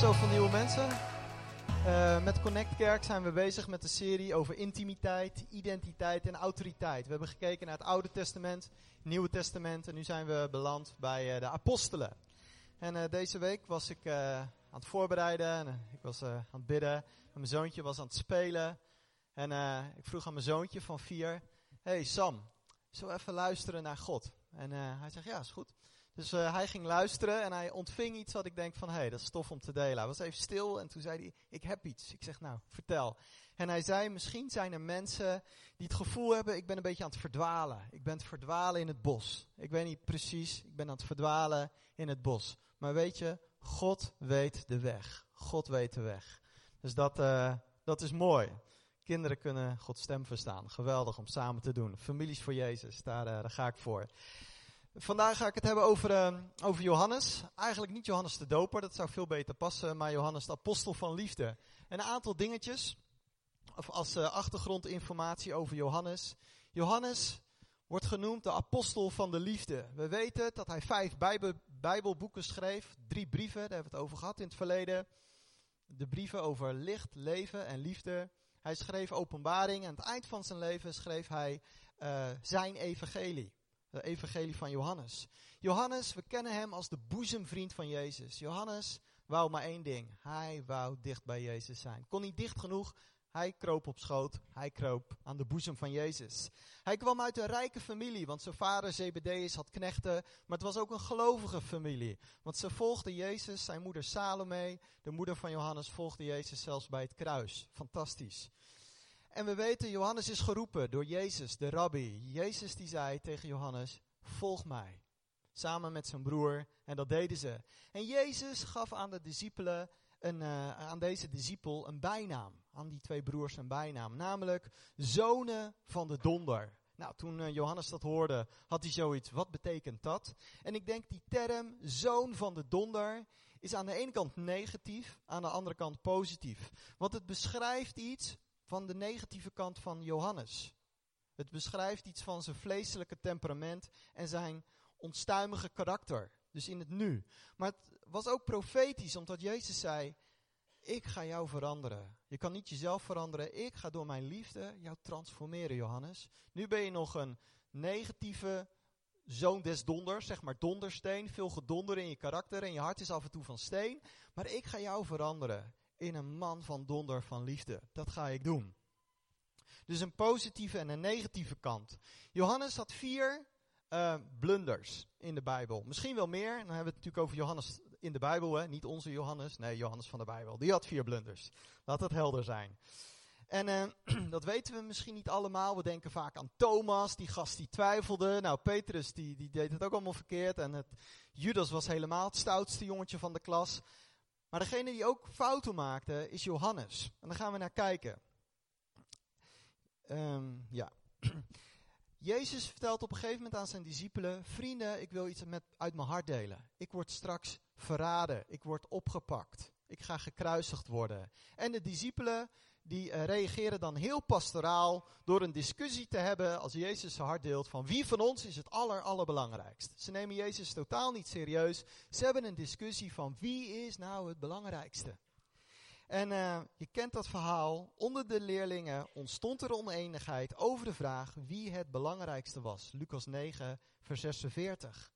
zo van nieuwe mensen. Uh, met Connect Kerk zijn we bezig met de serie over intimiteit, identiteit en autoriteit. We hebben gekeken naar het Oude Testament, Nieuwe Testament en nu zijn we beland bij uh, de apostelen. En uh, deze week was ik aan het voorbereiden en ik was aan het bidden. En mijn zoontje was aan het spelen. En ik vroeg aan mijn zoontje van vier, hey Sam, we even luisteren naar God? En hij zegt, ja, is goed. Dus uh, hij ging luisteren en hij ontving iets wat ik denk van, hé, hey, dat is tof om te delen. Hij was even stil en toen zei hij, ik heb iets. Ik zeg, nou, vertel. En hij zei, misschien zijn er mensen die het gevoel hebben, ik ben een beetje aan het verdwalen. Ik ben het verdwalen in het bos. Ik weet niet precies, ik ben aan het verdwalen in het bos. Maar weet je, God weet de weg. God weet de weg. Dus dat, uh, dat is mooi. Kinderen kunnen Gods stem verstaan. Geweldig om samen te doen. Families voor Jezus, daar, uh, daar ga ik voor. Vandaag ga ik het hebben over, uh, over Johannes. Eigenlijk niet Johannes de Doper, dat zou veel beter passen, maar Johannes de Apostel van Liefde. Een aantal dingetjes, of als uh, achtergrondinformatie over Johannes. Johannes wordt genoemd de Apostel van de Liefde. We weten dat hij vijf bijbel, Bijbelboeken schreef, drie brieven, daar hebben we het over gehad in het verleden. De brieven over licht, leven en liefde. Hij schreef openbaring en aan het eind van zijn leven schreef hij uh, zijn evangelie. De evangelie van Johannes. Johannes, we kennen hem als de boezemvriend van Jezus. Johannes wou maar één ding. Hij wou dicht bij Jezus zijn. Kon niet dicht genoeg. Hij kroop op schoot. Hij kroop aan de boezem van Jezus. Hij kwam uit een rijke familie, want zijn vader Zebedeus had knechten. Maar het was ook een gelovige familie. Want ze volgden Jezus, zijn moeder Salome, de moeder van Johannes, volgde Jezus zelfs bij het kruis. Fantastisch. En we weten, Johannes is geroepen door Jezus, de rabbi. Jezus die zei tegen Johannes, volg mij. Samen met zijn broer. En dat deden ze. En Jezus gaf aan de discipelen, een, uh, aan deze discipel een bijnaam. Aan die twee broers een bijnaam. Namelijk, zonen van de donder. Nou, toen uh, Johannes dat hoorde, had hij zoiets, wat betekent dat? En ik denk die term, zoon van de donder, is aan de ene kant negatief, aan de andere kant positief. Want het beschrijft iets van de negatieve kant van Johannes. Het beschrijft iets van zijn vleeselijke temperament en zijn onstuimige karakter. Dus in het nu. Maar het was ook profetisch, omdat Jezus zei: Ik ga jou veranderen. Je kan niet jezelf veranderen. Ik ga door mijn liefde jou transformeren, Johannes. Nu ben je nog een negatieve zoon des donders, zeg maar dondersteen. Veel gedonder in je karakter en je hart is af en toe van steen. Maar ik ga jou veranderen in een man van donder van liefde. Dat ga ik doen. Dus een positieve en een negatieve kant. Johannes had vier uh, blunders in de Bijbel. Misschien wel meer. Dan hebben we het natuurlijk over Johannes in de Bijbel. Hè? Niet onze Johannes. Nee, Johannes van de Bijbel. Die had vier blunders. Laat dat helder zijn. En uh, dat weten we misschien niet allemaal. We denken vaak aan Thomas, die gast die twijfelde. Nou, Petrus die, die deed het ook allemaal verkeerd. En het, Judas was helemaal het stoutste jongetje van de klas. Maar degene die ook fouten maakte is Johannes. En daar gaan we naar kijken. Um, ja. Jezus vertelt op een gegeven moment aan zijn discipelen: Vrienden, ik wil iets met, uit mijn hart delen. Ik word straks verraden. Ik word opgepakt. Ik ga gekruisigd worden. En de discipelen die uh, reageren dan heel pastoraal door een discussie te hebben als Jezus zijn hart deelt van wie van ons is het aller allerbelangrijkst. Ze nemen Jezus totaal niet serieus. Ze hebben een discussie van wie is nou het belangrijkste. En uh, je kent dat verhaal. Onder de leerlingen ontstond er oneenigheid over de vraag wie het belangrijkste was. Lucas 9, vers 46.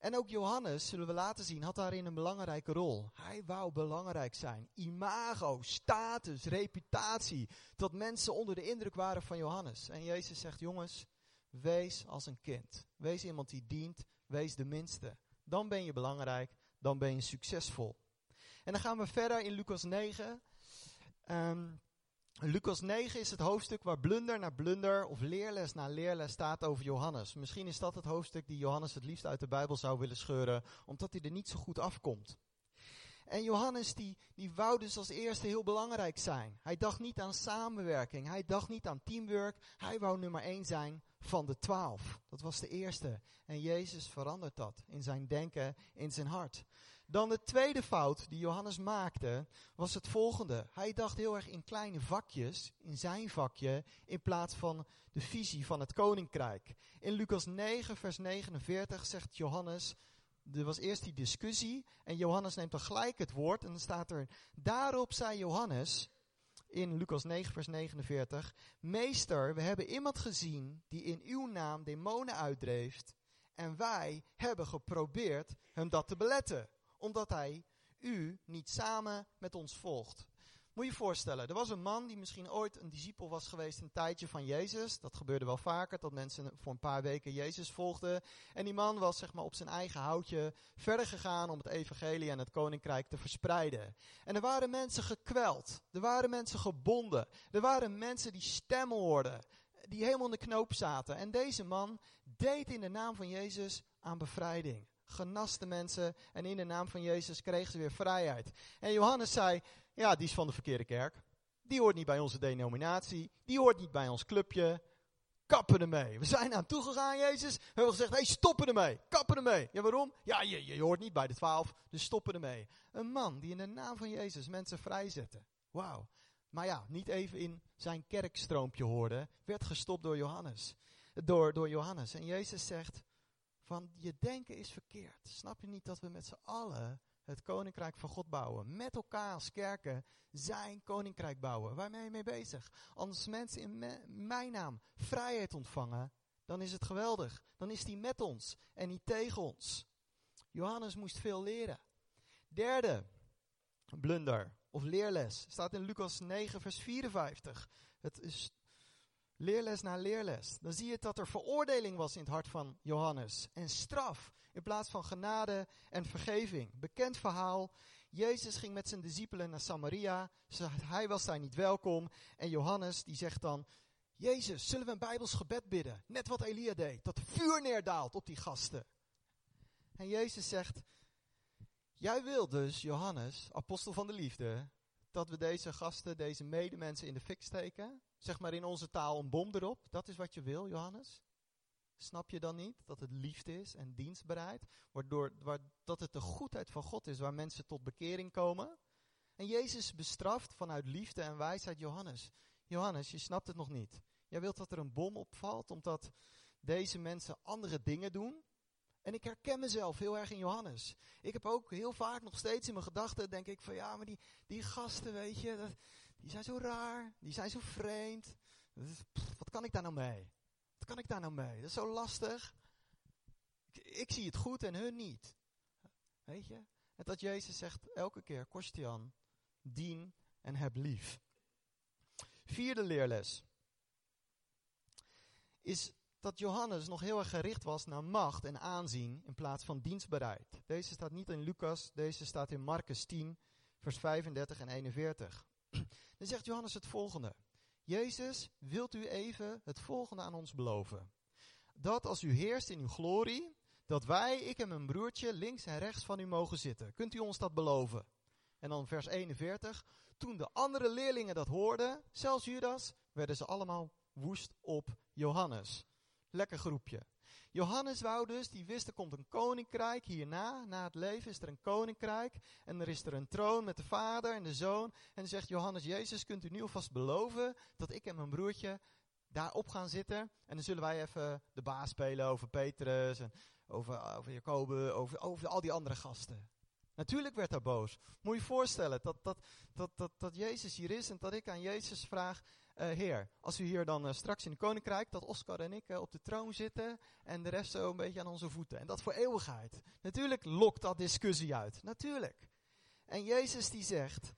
En ook Johannes, zullen we laten zien, had daarin een belangrijke rol. Hij wou belangrijk zijn. Imago, status, reputatie. Dat mensen onder de indruk waren van Johannes. En Jezus zegt, jongens, wees als een kind. Wees iemand die dient, wees de minste. Dan ben je belangrijk, dan ben je succesvol. En dan gaan we verder in Lucas 9. Um, Lucas 9 is het hoofdstuk waar blunder na blunder of leerles na leerles staat over Johannes. Misschien is dat het hoofdstuk die Johannes het liefst uit de Bijbel zou willen scheuren, omdat hij er niet zo goed afkomt. En Johannes die, die wou dus als eerste heel belangrijk zijn. Hij dacht niet aan samenwerking, hij dacht niet aan teamwork, hij wou nummer 1 zijn van de twaalf. Dat was de eerste. En Jezus verandert dat in zijn denken, in zijn hart. Dan de tweede fout die Johannes maakte, was het volgende. Hij dacht heel erg in kleine vakjes, in zijn vakje, in plaats van de visie van het koninkrijk. In Lucas 9, vers 49 zegt Johannes er was eerst die discussie en Johannes neemt dan gelijk het woord en dan staat er, daarop zei Johannes in Lucas 9 vers 49, Meester, we hebben iemand gezien die in uw naam demonen uitdreef en wij hebben geprobeerd hem dat te beletten, omdat hij u niet samen met ons volgt. Moet je je voorstellen, er was een man die misschien ooit een discipel was geweest een tijdje van Jezus. Dat gebeurde wel vaker, dat mensen voor een paar weken Jezus volgden. En die man was zeg maar op zijn eigen houtje verder gegaan om het evangelie en het koninkrijk te verspreiden. En er waren mensen gekweld, er waren mensen gebonden, er waren mensen die stemmen hoorden, die helemaal in de knoop zaten. En deze man deed in de naam van Jezus aan bevrijding genaste mensen en in de naam van Jezus kregen ze weer vrijheid. En Johannes zei, ja, die is van de verkeerde kerk. Die hoort niet bij onze denominatie. Die hoort niet bij ons clubje. Kappen ermee. We zijn aan toegegaan, Jezus. We hebben gezegd, hey, stoppen ermee. Kappen ermee. Ja, waarom? Ja, je, je hoort niet bij de twaalf, dus stoppen ermee. Een man die in de naam van Jezus mensen vrijzette. Wauw. Maar ja, niet even in zijn kerkstroompje hoorde, werd gestopt door Johannes. Door, door Johannes. En Jezus zegt, van je denken is verkeerd. Snap je niet dat we met z'n allen het koninkrijk van God bouwen? Met elkaar als kerken zijn koninkrijk bouwen. Waar ben je mee bezig? Als mensen in mijn naam vrijheid ontvangen, dan is het geweldig. Dan is hij met ons en niet tegen ons. Johannes moest veel leren. Derde blunder of leerles staat in Lucas 9, vers 54. Het is leerles na leerles. Dan zie je dat er veroordeling was in het hart van Johannes. En straf in plaats van genade en vergeving. Bekend verhaal. Jezus ging met zijn discipelen naar Samaria. Hij was daar niet welkom. En Johannes die zegt dan, Jezus, zullen we een Bijbels gebed bidden? Net wat Elia deed, dat vuur neerdaalt op die gasten. En Jezus zegt, jij wil dus, Johannes, apostel van de liefde, dat we deze gasten, deze medemensen in de fik steken? Zeg maar in onze taal een bom erop. Dat is wat je wil, Johannes. Snap je dan niet dat het liefde is en dienstbaarheid? Waardoor, waar, dat het de goedheid van God is waar mensen tot bekering komen. En Jezus bestraft vanuit liefde en wijsheid Johannes. Johannes, je snapt het nog niet. Jij wilt dat er een bom opvalt omdat deze mensen andere dingen doen. En ik herken mezelf heel erg in Johannes. Ik heb ook heel vaak nog steeds in mijn gedachten, denk ik van ja, maar die, die gasten, weet je, dat, die zijn zo raar, die zijn zo vreemd. wat kan ik daar nou mee? Wat kan ik daar nou mee? Dat is zo lastig. Ik, zie het goed en hun niet. Weet je? En dat Jezus zegt elke keer, Kostian, dien en heb lief. Vierde leerles is dat Johannes nog heel erg gericht was naar macht en aanzien in plaats van dienstbaarheid. Deze staat niet in Lucas, deze staat in Marcus 10, vers 35 en 41. Dan zegt Johannes het volgende. Jezus, wilt u even het volgende aan ons beloven? Dat als u heerst in uw glorie, dat wij, ik en mijn broertje, links en rechts van u mogen zitten. Kunt u ons dat beloven? En dan vers 41. Toen de andere leerlingen dat hoorden, zelfs Judas, werden ze allemaal woest op Johannes. Lekker groepje. Johannes wou dus, die wist er komt een koninkrijk hierna, na het leven is er een koninkrijk. En er is er een troon met de vader en de zoon. En zegt Johannes, Jezus, kunt u nu alvast beloven dat ik en mijn broertje daarop gaan zitten. En dan zullen wij even de baas spelen over Petrus en over, over Jacobus, over, over al die andere gasten. Natuurlijk werd hij boos. Moet je je voorstellen dat, dat, dat, dat, dat Jezus hier is en dat ik aan Jezus vraag, uh, Heer, als u hier dan uh, straks in het koninkrijk, dat Oscar en ik uh, op de troon zitten en de rest zo een beetje aan onze voeten. En dat voor eeuwigheid. Natuurlijk lokt dat discussie uit. Natuurlijk. En Jezus die zegt,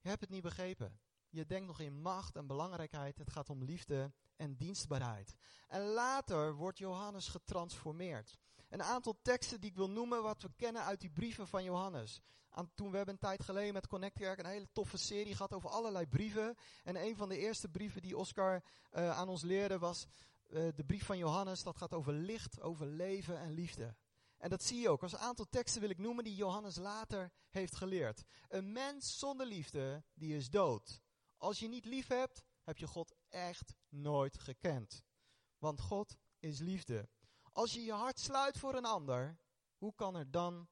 je hebt het niet begrepen. Je denkt nog in macht en belangrijkheid. Het gaat om liefde en dienstbaarheid. En later wordt Johannes getransformeerd. Een aantal teksten die ik wil noemen, wat we kennen uit die brieven van Johannes aan, toen we hebben een tijd geleden met Connect Kerk een hele toffe serie gehad over allerlei brieven. En een van de eerste brieven die Oscar uh, aan ons leerde was uh, de brief van Johannes. Dat gaat over licht, over leven en liefde. En dat zie je ook. Als een aantal teksten wil ik noemen die Johannes later heeft geleerd. Een mens zonder liefde, die is dood. Als je niet lief hebt, heb je God echt nooit gekend. Want God is liefde. Als je je hart sluit voor een ander, hoe kan er dan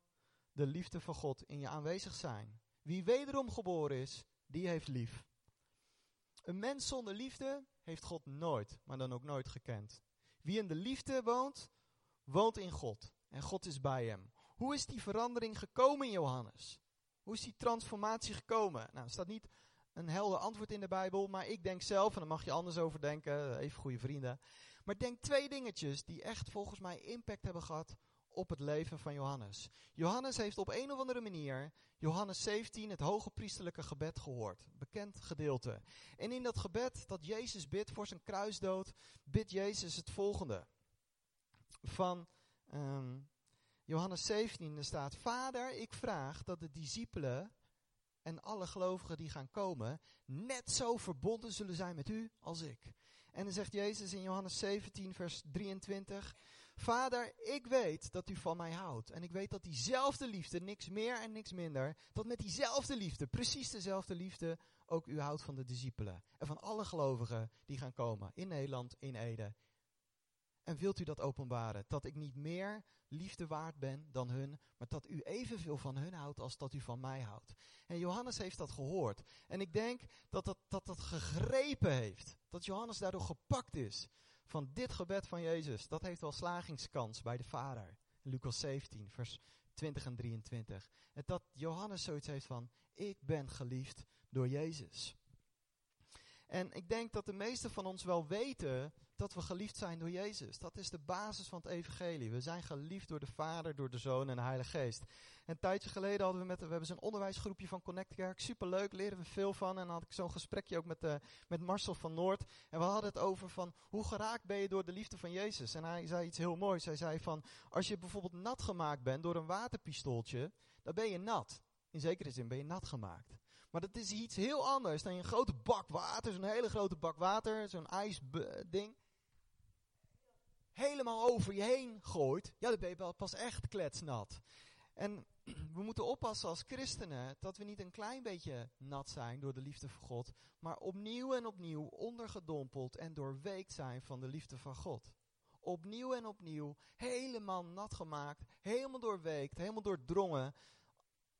de liefde van God in je aanwezig zijn. Wie wederom geboren is, die heeft lief. Een mens zonder liefde heeft God nooit, maar dan ook nooit gekend. Wie in de liefde woont, woont in God. en God is bij hem. Hoe is die verandering gekomen Johannes? Hoe is die transformatie gekomen? Nou, er staat niet een helder antwoord in de Bijbel, maar ik denk zelf, en daar mag je anders over denken, even goede vrienden. Maar denk twee dingetjes die echt volgens mij impact hebben gehad op het leven van Johannes. Johannes heeft op een of andere manier Johannes 17, het hoge priesterlijke gebed, gehoord. Bekend gedeelte. En in dat gebed dat Jezus bidt voor zijn kruisdood, bidt Jezus het volgende. Van um, Johannes 17 er staat, Vader, ik vraag dat de discipelen en alle gelovigen die gaan komen, net zo verbonden zullen zijn met u als ik. En dan zegt Jezus in Johannes 17, vers 23, Vader, ik weet dat u van mij houdt. En ik weet dat diezelfde liefde, niks meer en niks minder, dat met diezelfde liefde, precies dezelfde liefde, ook u houdt van de discipelen. En van alle gelovigen die gaan komen in Nederland, in Ede. En wilt u dat openbaren? Dat ik niet meer liefde waard ben dan hun, maar dat u evenveel van hun houdt als dat u van mij houdt. En Johannes heeft dat gehoord. En ik denk dat dat, dat, dat gegrepen heeft. Dat Johannes daardoor gepakt is van dit gebed van Jezus. Dat heeft wel slagingskans bij de Vader. Lucas 17, vers 20 en 23. En dat Johannes zoiets heeft van, ik ben geliefd door Jezus. En ik denk dat de meesten van ons wel weten dat we geliefd zijn door Jezus. Dat is de basis van het evangelie. We zijn geliefd door de Vader, door de Zoon en de Heilige Geest. een tijdje geleden hadden we met, we hebben zo'n onderwijsgroepje van Connect Kerk. Superleuk, leren we veel van. En dan had ik zo'n gesprekje ook met, uh, met Marcel van Noord. En we hadden het over van, hoe geraakt ben je door de liefde van Jezus? En hij zei iets heel moois. Hij zei van, als je bijvoorbeeld nat gemaakt bent door een waterpistooltje, dan ben je nat. In zekere zin ben je nat gemaakt. Maar dat is iets heel anders dan een grote bak water, zo'n hele grote bak water, zo'n ijsding, helemaal over je heen gooit. Ja, dan ben je pas echt kletsnat. En we moeten oppassen als christenen dat we niet een klein beetje nat zijn door de liefde van God, maar opnieuw en opnieuw ondergedompeld en doorweekt zijn van de liefde van God. Opnieuw en opnieuw, helemaal nat gemaakt, helemaal doorweekt, helemaal doordrongen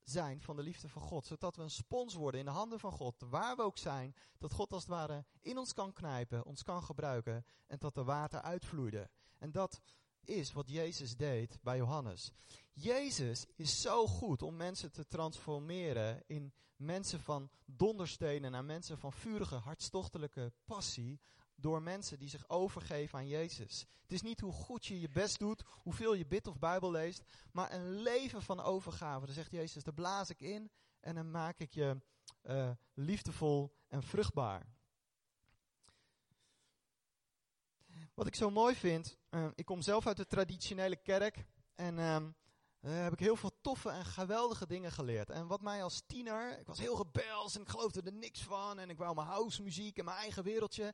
zijn van de liefde van God. Zodat we een spons worden in de handen van God, waar we ook zijn. Dat God als het ware in ons kan knijpen, ons kan gebruiken en dat er water uitvloeide. En dat is wat Jezus deed bij Johannes. Jezus is zo goed om mensen te transformeren in mensen van donderstenen naar mensen van vurige, hartstochtelijke passie door mensen die zich overgeven aan Jezus. Het is niet hoe goed je je best doet, hoeveel je bidt of Bijbel leest, maar een leven van overgave. Dan zegt Jezus, daar blaas ik in en dan maak ik je uh, liefdevol en vruchtbaar. Wat ik zo mooi vind, uh, ik kom zelf uit de traditionele kerk en uh, heb ik heel veel toffe en geweldige dingen geleerd. En wat mij als tiener, ik was heel rebels en ik geloofde er niks van en ik wou mijn house muziek en mijn eigen wereldje.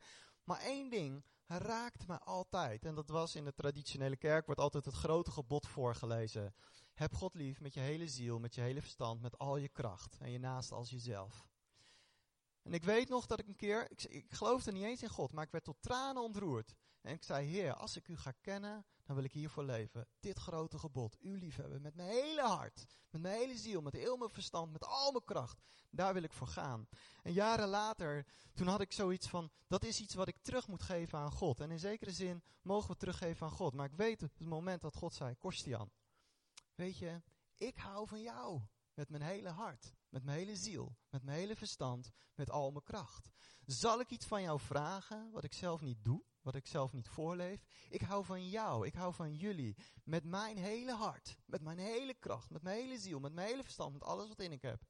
Maar één ding raakt me altijd. En dat was in de traditionele kerk, wordt altijd het grote gebod voorgelezen. Heb God lief met je hele ziel, met je hele verstand, met al je kracht. En je naast als jezelf. En ik weet nog dat ik een keer, ik, ik geloofde niet eens in God, maar ik werd tot tranen ontroerd. En ik zei, Heer, als ik u ga kennen, dan wil ik hiervoor leven. Dit grote gebod, u liefhebben, met mijn hele hart, met mijn hele ziel, met heel mijn verstand, met al mijn kracht. Daar wil ik voor gaan. En jaren later, toen had ik zoiets van, dat is iets wat ik terug moet geven aan God. En in zekere zin mogen we teruggeven aan God. Maar ik weet op het moment dat God zei, Kostian, weet je, ik hou van jou. Met mijn hele hart, met mijn hele ziel, met mijn hele verstand, met al mijn kracht. Zal ik iets van jou vragen wat ik zelf niet doe? wat ik zelf niet voorleef. Ik hou van jou, ik hou van jullie. Met mijn hele hart, met mijn hele kracht, met mijn hele ziel, met mijn hele verstand, met alles wat in ik heb.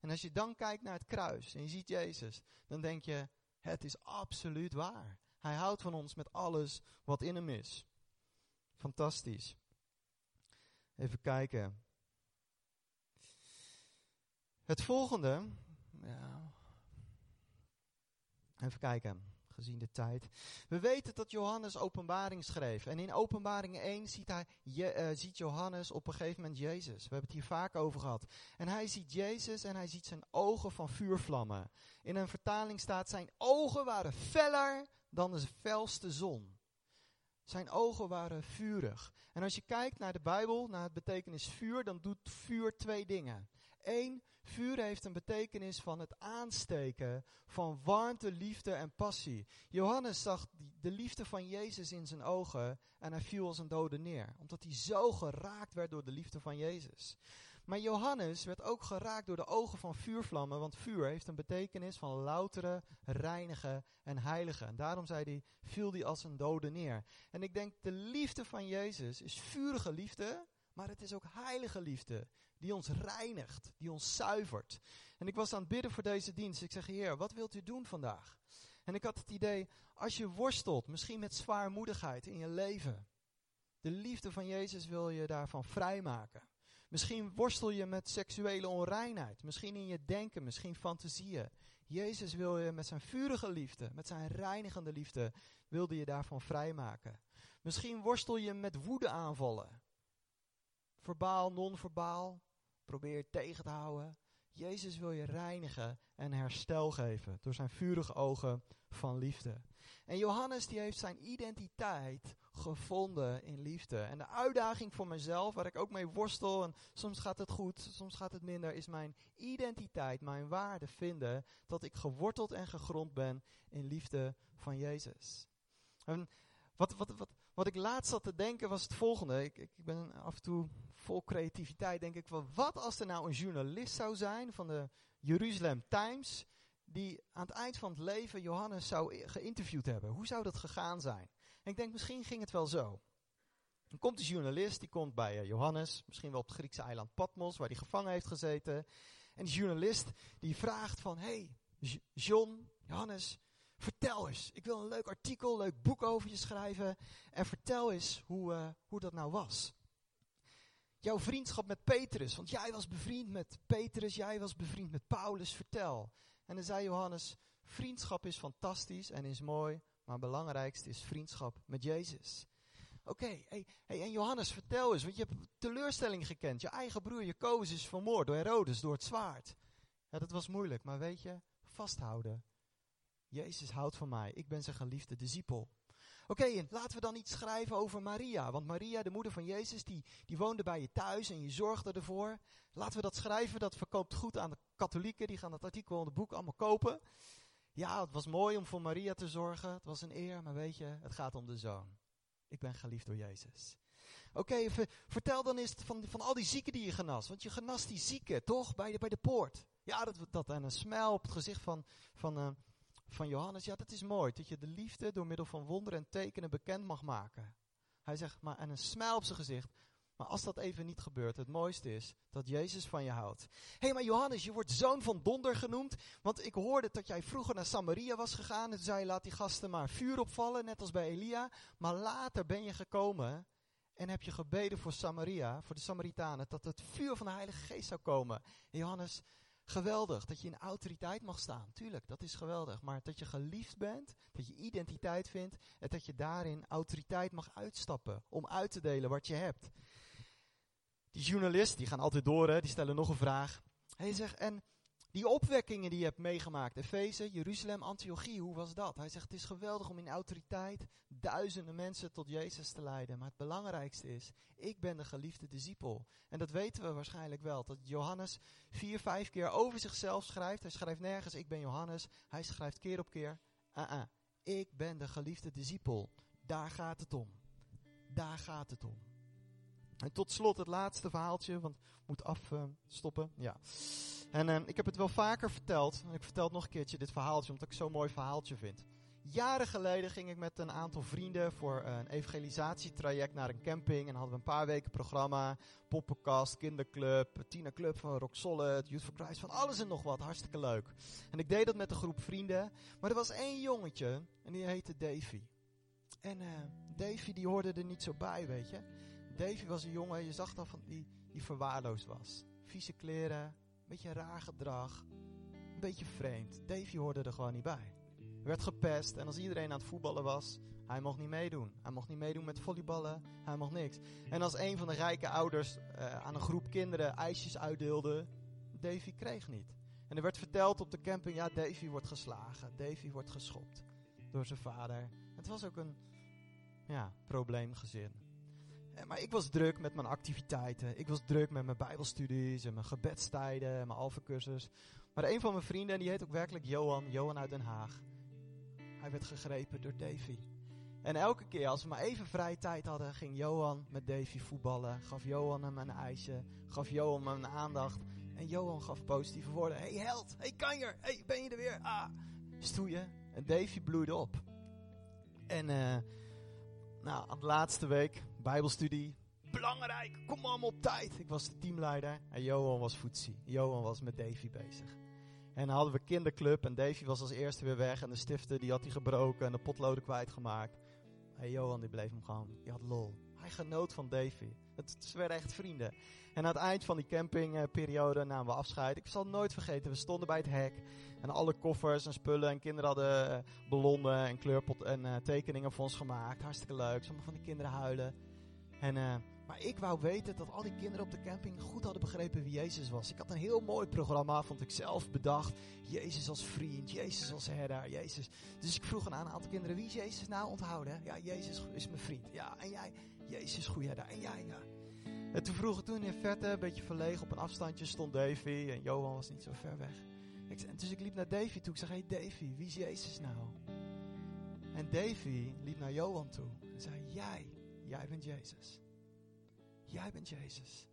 En als je dan kijkt naar het kruis en je ziet Jezus, dan denk je, het is absoluut waar. Hij houdt van ons met alles wat in hem is. Fantastisch. Even kijken. Het volgende. Even kijken gezien de tijd. We weten dat Johannes openbaring schreef. En in openbaring 1 ziet, hij, je, uh, ziet Johannes op een gegeven moment Jezus. We hebben het hier vaak over gehad. En hij ziet Jezus en hij ziet zijn ogen van vuurvlammen. In een vertaling staat zijn ogen waren feller dan de felste zon. Zijn ogen waren vurig. En als je kijkt naar de Bijbel, naar het betekenis vuur, dan doet vuur twee dingen. Één, vuur heeft een betekenis van het aansteken van warmte, liefde en passie. Johannes zag de liefde van Jezus in zijn ogen en hij viel als een dode neer, omdat hij zo geraakt werd door de liefde van Jezus. Maar Johannes werd ook geraakt door de ogen van vuurvlammen, want vuur heeft een betekenis van louteren, reinigen en heiligen. En daarom zei hij, viel hij als een dode neer. En ik denk, de liefde van Jezus is vurige liefde, maar het is ook heilige liefde, die ons reinigt, die ons zuivert. En ik was aan het bidden voor deze dienst. Ik zeg, Heer, wat wilt u doen vandaag? En ik had het idee, als je worstelt, misschien met zwaarmoedigheid in je leven, de liefde van Jezus wil je daarvan vrijmaken. Misschien worstel je met seksuele onreinheid. Misschien in je denken, misschien fantasieën. Jezus wil je met zijn vurige liefde, met zijn reinigende liefde, wilde je daarvan vrijmaken. Misschien worstel je met woede aanvallen. Verbaal, non-verbaal. Probeer tegen te houden. Jezus wil je reinigen en herstel geven door zijn vurige ogen van liefde. En Johannes die heeft zijn identiteit gevonden in liefde. En de uitdaging voor mezelf, waar ik ook mee worstel, en soms gaat het goed, soms gaat het minder, is mijn identiteit, mijn waarde vinden dat ik geworteld en gegrond ben in liefde van Jezus. En wat, wat, wat, wat ik laatst zat te denken was het volgende. Ik, ik ben af en toe vol creativiteit, denk ik van wat als er nou een journalist zou zijn van de Jeruzalem Times, die aan het eind van het leven Johannes zou geïnterviewd hebben. Hoe zou dat gegaan zijn? En ik denk, misschien ging het wel zo. Dan komt de journalist, die komt bij uh, Johannes, misschien wel op het Griekse eiland Patmos, waar hij gevangen heeft gezeten. En die journalist die vraagt van, hey, John, Johannes, vertel eens. Ik wil een leuk artikel, leuk boek over je schrijven. En vertel eens hoe, uh, hoe dat nou was. Jouw vriendschap met Petrus, want jij was bevriend met Petrus, jij was bevriend met Paulus, vertel. En dan zei Johannes, vriendschap is fantastisch en is mooi, maar het belangrijkste is vriendschap met Jezus. Oké, hey, hey, en Johannes, vertel eens, want je hebt teleurstelling gekend. Je eigen broer Jacobus is vermoord door Herodes, door het zwaard. Ja, dat was moeilijk, maar weet je, vasthouden. Jezus houdt van mij, ik ben zijn geliefde discipel. Oké, laten we dan iets schrijven over Maria. Want Maria, de moeder van Jezus, die, die woonde bij je thuis en je zorgde ervoor. Laten we dat schrijven, dat verkoopt goed aan de katholieken. Die gaan dat artikel in het boek allemaal kopen. Ja, het was mooi om voor Maria te zorgen. Het was een eer, maar weet je, het gaat om de zoon. Ik ben geliefd door Jezus. Oké, vertel dan eens van, van al die zieken die je genas. Want je genas die zieken, toch? Bij de, bij de poort. Ja, dat, dat en een smel op het gezicht van, van, uh, van Johannes. Ja, dat is mooi. Dat je de liefde door middel van wonderen en tekenen bekend mag maken. Hij zegt, maar en een smijl op zijn gezicht. Maar als dat even niet gebeurt, het mooiste is dat Jezus van je houdt. Hé, hey, maar Johannes, je wordt zoon van donder genoemd. Want ik hoorde dat jij vroeger naar Samaria was gegaan. En zei laat die gasten maar vuur opvallen, net als bij Elia. Maar later ben je gekomen en heb je gebeden voor Samaria, voor de Samaritanen, dat het vuur van de Heilige Geest zou komen. En Johannes, Geweldig dat je in autoriteit mag staan. Tuurlijk, dat is geweldig. Maar dat je geliefd bent, dat je identiteit vindt en dat je daarin autoriteit mag uitstappen om uit te delen wat je hebt. Die journalisten, die gaan altijd door, hè, die stellen nog een vraag. Hij zegt, en die opwekkingen die je hebt meegemaakt, Efeze, Jeruzalem, Antiochie, hoe was dat? Hij zegt, het is geweldig om in autoriteit duizenden mensen tot Jezus te leiden. Maar het belangrijkste is, ik ben de geliefde discipel. En dat weten we waarschijnlijk wel, dat Johannes vier, vijf keer over zichzelf schrijft. Hij schrijft nergens, ik ben Johannes. Hij schrijft keer op keer, uh -uh, ik ben de geliefde discipel. Daar gaat het om. Daar gaat het om. En tot slot het laatste verhaaltje, want moet afstoppen. Uh, ja. En uh, ik heb het wel vaker verteld. En ik vertel het nog een keertje, dit verhaaltje, omdat ik zo'n mooi verhaaltje vind. Jaren geleden ging ik met een aantal vrienden voor een evangelisatietraject naar een camping. En hadden we een paar weken programma. Poppenkast, kinderclub, tienerclub van Rock Solid, Youth for Christ, van alles en nog wat. Hartstikke leuk. En ik deed dat met een groep vrienden. Maar er was één jongetje en die heette Davy. En Davy die hoorde er niet zo bij, weet je. Davy was een jongen, je zag dan van die, die verwaarloosd was. Vieze kleren, een beetje raar gedrag, een beetje vreemd. Davy hoorde er gewoon niet bij. Hij werd gepest en als iedereen aan het voetballen was, hij mocht niet meedoen. Hij mocht niet meedoen met volleyballen, hij mocht niks. En als een van de rijke ouders uh, aan een groep kinderen ijsjes uitdeelde, Davy kreeg niet. En er werd verteld op de camping, ja, Davy wordt geslagen, Davy wordt geschopt door zijn vader. Het was ook een ja, probleemgezin. En, maar ik was druk met mijn activiteiten. Ik was druk met mijn bijbelstudies en mijn gebedstijden en mijn alfacursus. Maar een van mijn vrienden, en die heet ook werkelijk Johan, Johan uit Den Haag. Hij werd gegrepen door Davy. En elke keer als we maar even vrije tijd hadden, ging Johan met Davy voetballen. Gaf Johan hem een ijsje, gaf Johan hem een aandacht. En Johan gaf positieve woorden. Hey held, hey kanjer, hey ben je er weer? Ah, stoeien. En Davy bloeide op. En uh, nou, aan de laatste week, bijbelstudie, belangrijk, kom allemaal op tijd. Ik was de teamleider en Johan was voetsie. Johan was met Davy bezig. En hadden we kinderclub en Davy was als eerste weer weg. En de stiften die had hij gebroken en de potloden kwijtgemaakt. En Johan die bleef hem gewoon, die had lol. Hij genoot van Davy. Het, ze werden echt vrienden. En aan het eind van die campingperiode namen we afscheid. Ik zal nooit vergeten, we stonden bij het hek. En alle koffers en spullen en kinderen hadden uh, ballonnen en kleurpot en uh, tekeningen voor ons gemaakt. Hartstikke leuk. Sommige van die kinderen huilen. En... Uh, maar ik wou weten dat al die kinderen op de camping goed hadden begrepen wie Jezus was. Ik had een heel mooi programma, vond ik zelf bedacht. Jezus als vriend, Jezus als herder, Jezus. Dus ik vroeg aan een aantal kinderen, wie is Jezus nou onthouden? Ja, Jezus is mijn vriend. Ja, en jij? Jezus goede herder. En jij? Ja. En toen vroegen toen in verte, een beetje verlegen op een afstandje, stond Davy. En Johan was niet zo ver weg. Ik, en dus ik liep naar Davy toe. Ik zei, hey Davy, wie is Jezus nou? En Davy liep naar Johan toe. En zei, jij, jij bent Jezus. Jij bent Jezus.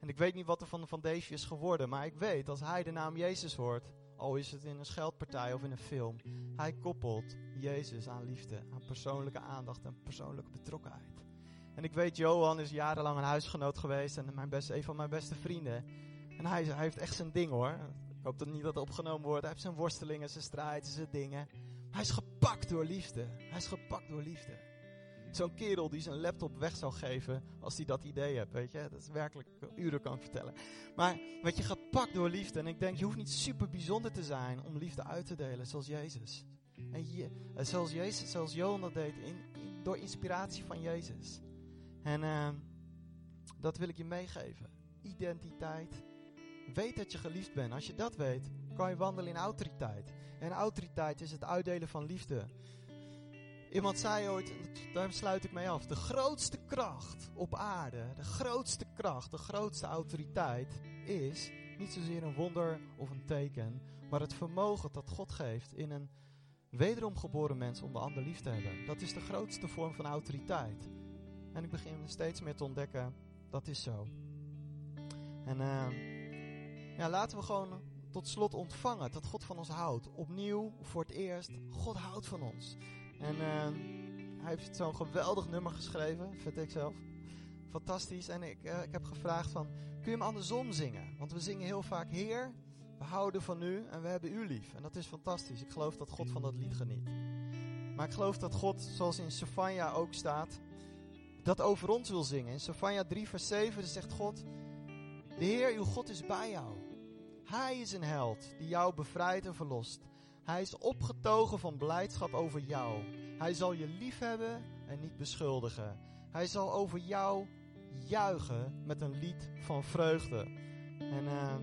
En ik weet niet wat er van, van is geworden, maar ik weet als hij de naam Jezus hoort, al is het in een scheldpartij of in een film, hij koppelt Jezus aan liefde, aan persoonlijke aandacht en persoonlijke betrokkenheid. En ik weet, Johan is jarenlang een huisgenoot geweest en mijn beste, een van mijn beste vrienden. En hij, hij heeft echt zijn ding hoor. Ik hoop dat niet dat opgenomen wordt. Hij heeft zijn worstelingen, zijn strijd, zijn dingen. Hij is gepakt door liefde. Hij is gepakt door liefde. Zo'n kerel die zijn laptop weg zou geven als hij dat idee hebt, weet je. Dat is werkelijk, uren kan ik vertellen. Maar wat je gepakt door liefde. En ik denk, je hoeft niet super bijzonder te zijn om liefde uit te delen, zoals Jezus. En je, eh, zoals Jezus, zoals Johan dat deed, in, door inspiratie van Jezus. En uh, dat wil ik je meegeven. Identiteit. Weet dat je geliefd bent. Als je dat weet, kan je wandelen in autoriteit. En autoriteit is het uitdelen van liefde. Iemand zei ooit, daar sluit ik mee af, de grootste kracht op aarde, de grootste kracht, de grootste autoriteit is niet zozeer een wonder of een teken, maar het vermogen dat God geeft in een wederom geboren mens om de ander lief te hebben. Dat is de grootste vorm van autoriteit. En ik begin steeds meer te ontdekken, dat is zo. En uh, ja, laten we gewoon tot slot ontvangen dat God van ons houdt. Opnieuw, voor het eerst, God houdt van ons. En uh, hij heeft zo'n geweldig nummer geschreven, vind ik zelf. Fantastisch. En ik, uh, ik heb gevraagd van, kun je hem andersom zingen? Want we zingen heel vaak, Heer, we houden van u en we hebben u lief. En dat is fantastisch. Ik geloof dat God van dat lied geniet. Maar ik geloof dat God, zoals in Sofania ook staat, dat over ons wil zingen. In Sofania 3 vers 7 zegt God, de Heer, uw God is bij jou. Hij is een held die jou bevrijdt en verlost. Hij is opgetogen van blijdschap over jou. Hij zal je liefhebben en niet beschuldigen. Hij zal over jou juichen met een lied van vreugde. En uh,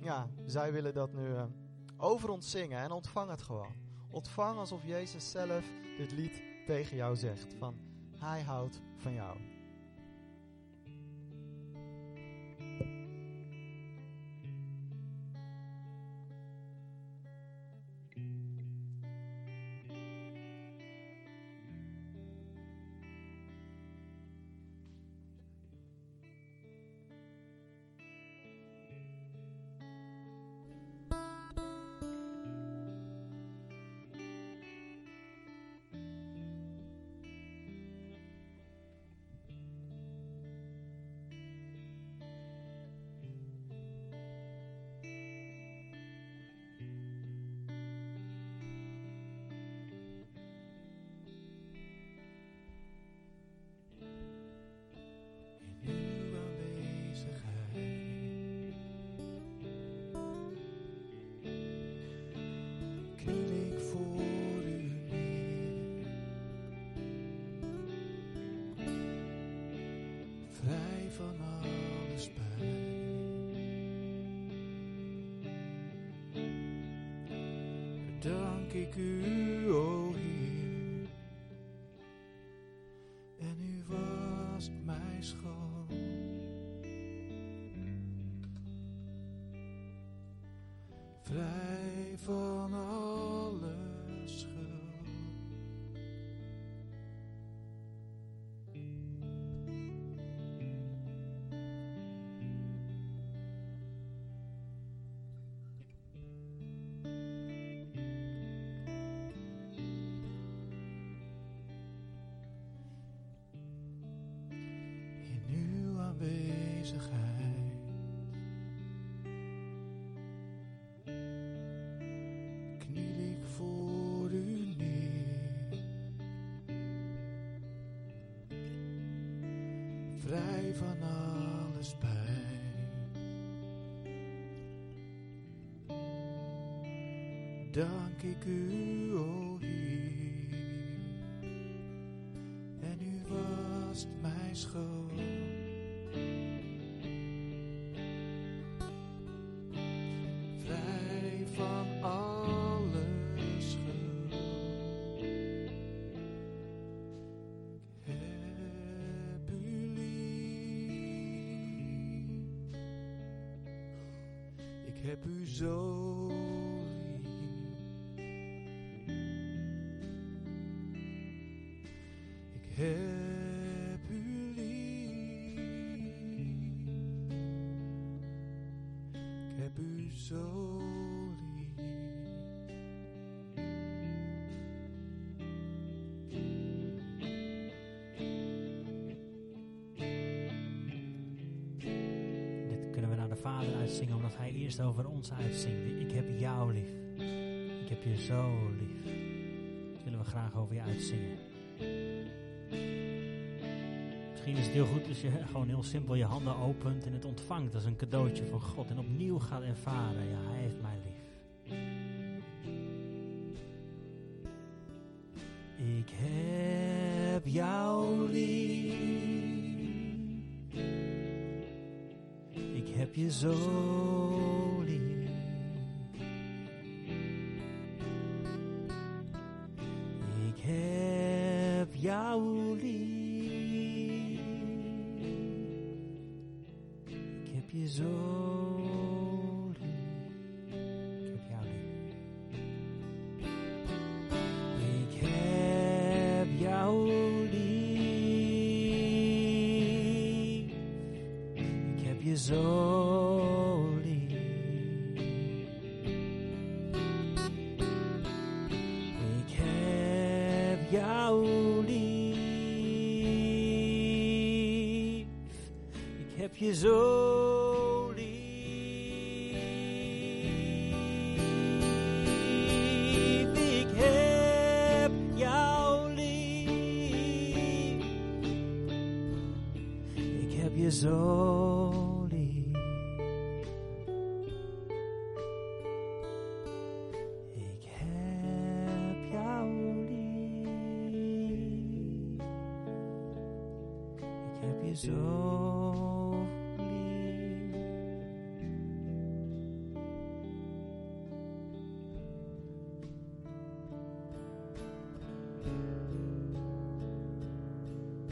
ja, zij willen dat nu uh, over ons zingen en ontvang het gewoon. Ontvang alsof Jezus zelf dit lied tegen jou zegt. Van Hij houdt van jou. Dank ik u, o Dank ik u, o Heer. En u wast mijn schuld. Vrij van alle schuld. Ik heb u lief. Ik heb u zo over ons uitzingt. Ik heb jou lief. Ik heb je zo lief. Dat willen we graag over je uitzingen. Misschien is het heel goed als je gewoon heel simpel je handen opent en het ontvangt als een cadeautje van God. En opnieuw gaat ervaren, ja, Hij heeft mij lief. Ik heb jou lief. Ik heb je zo heb jou lief. Ik heb je zo lief. Ik heb jou lief. Ik heb je zo lief.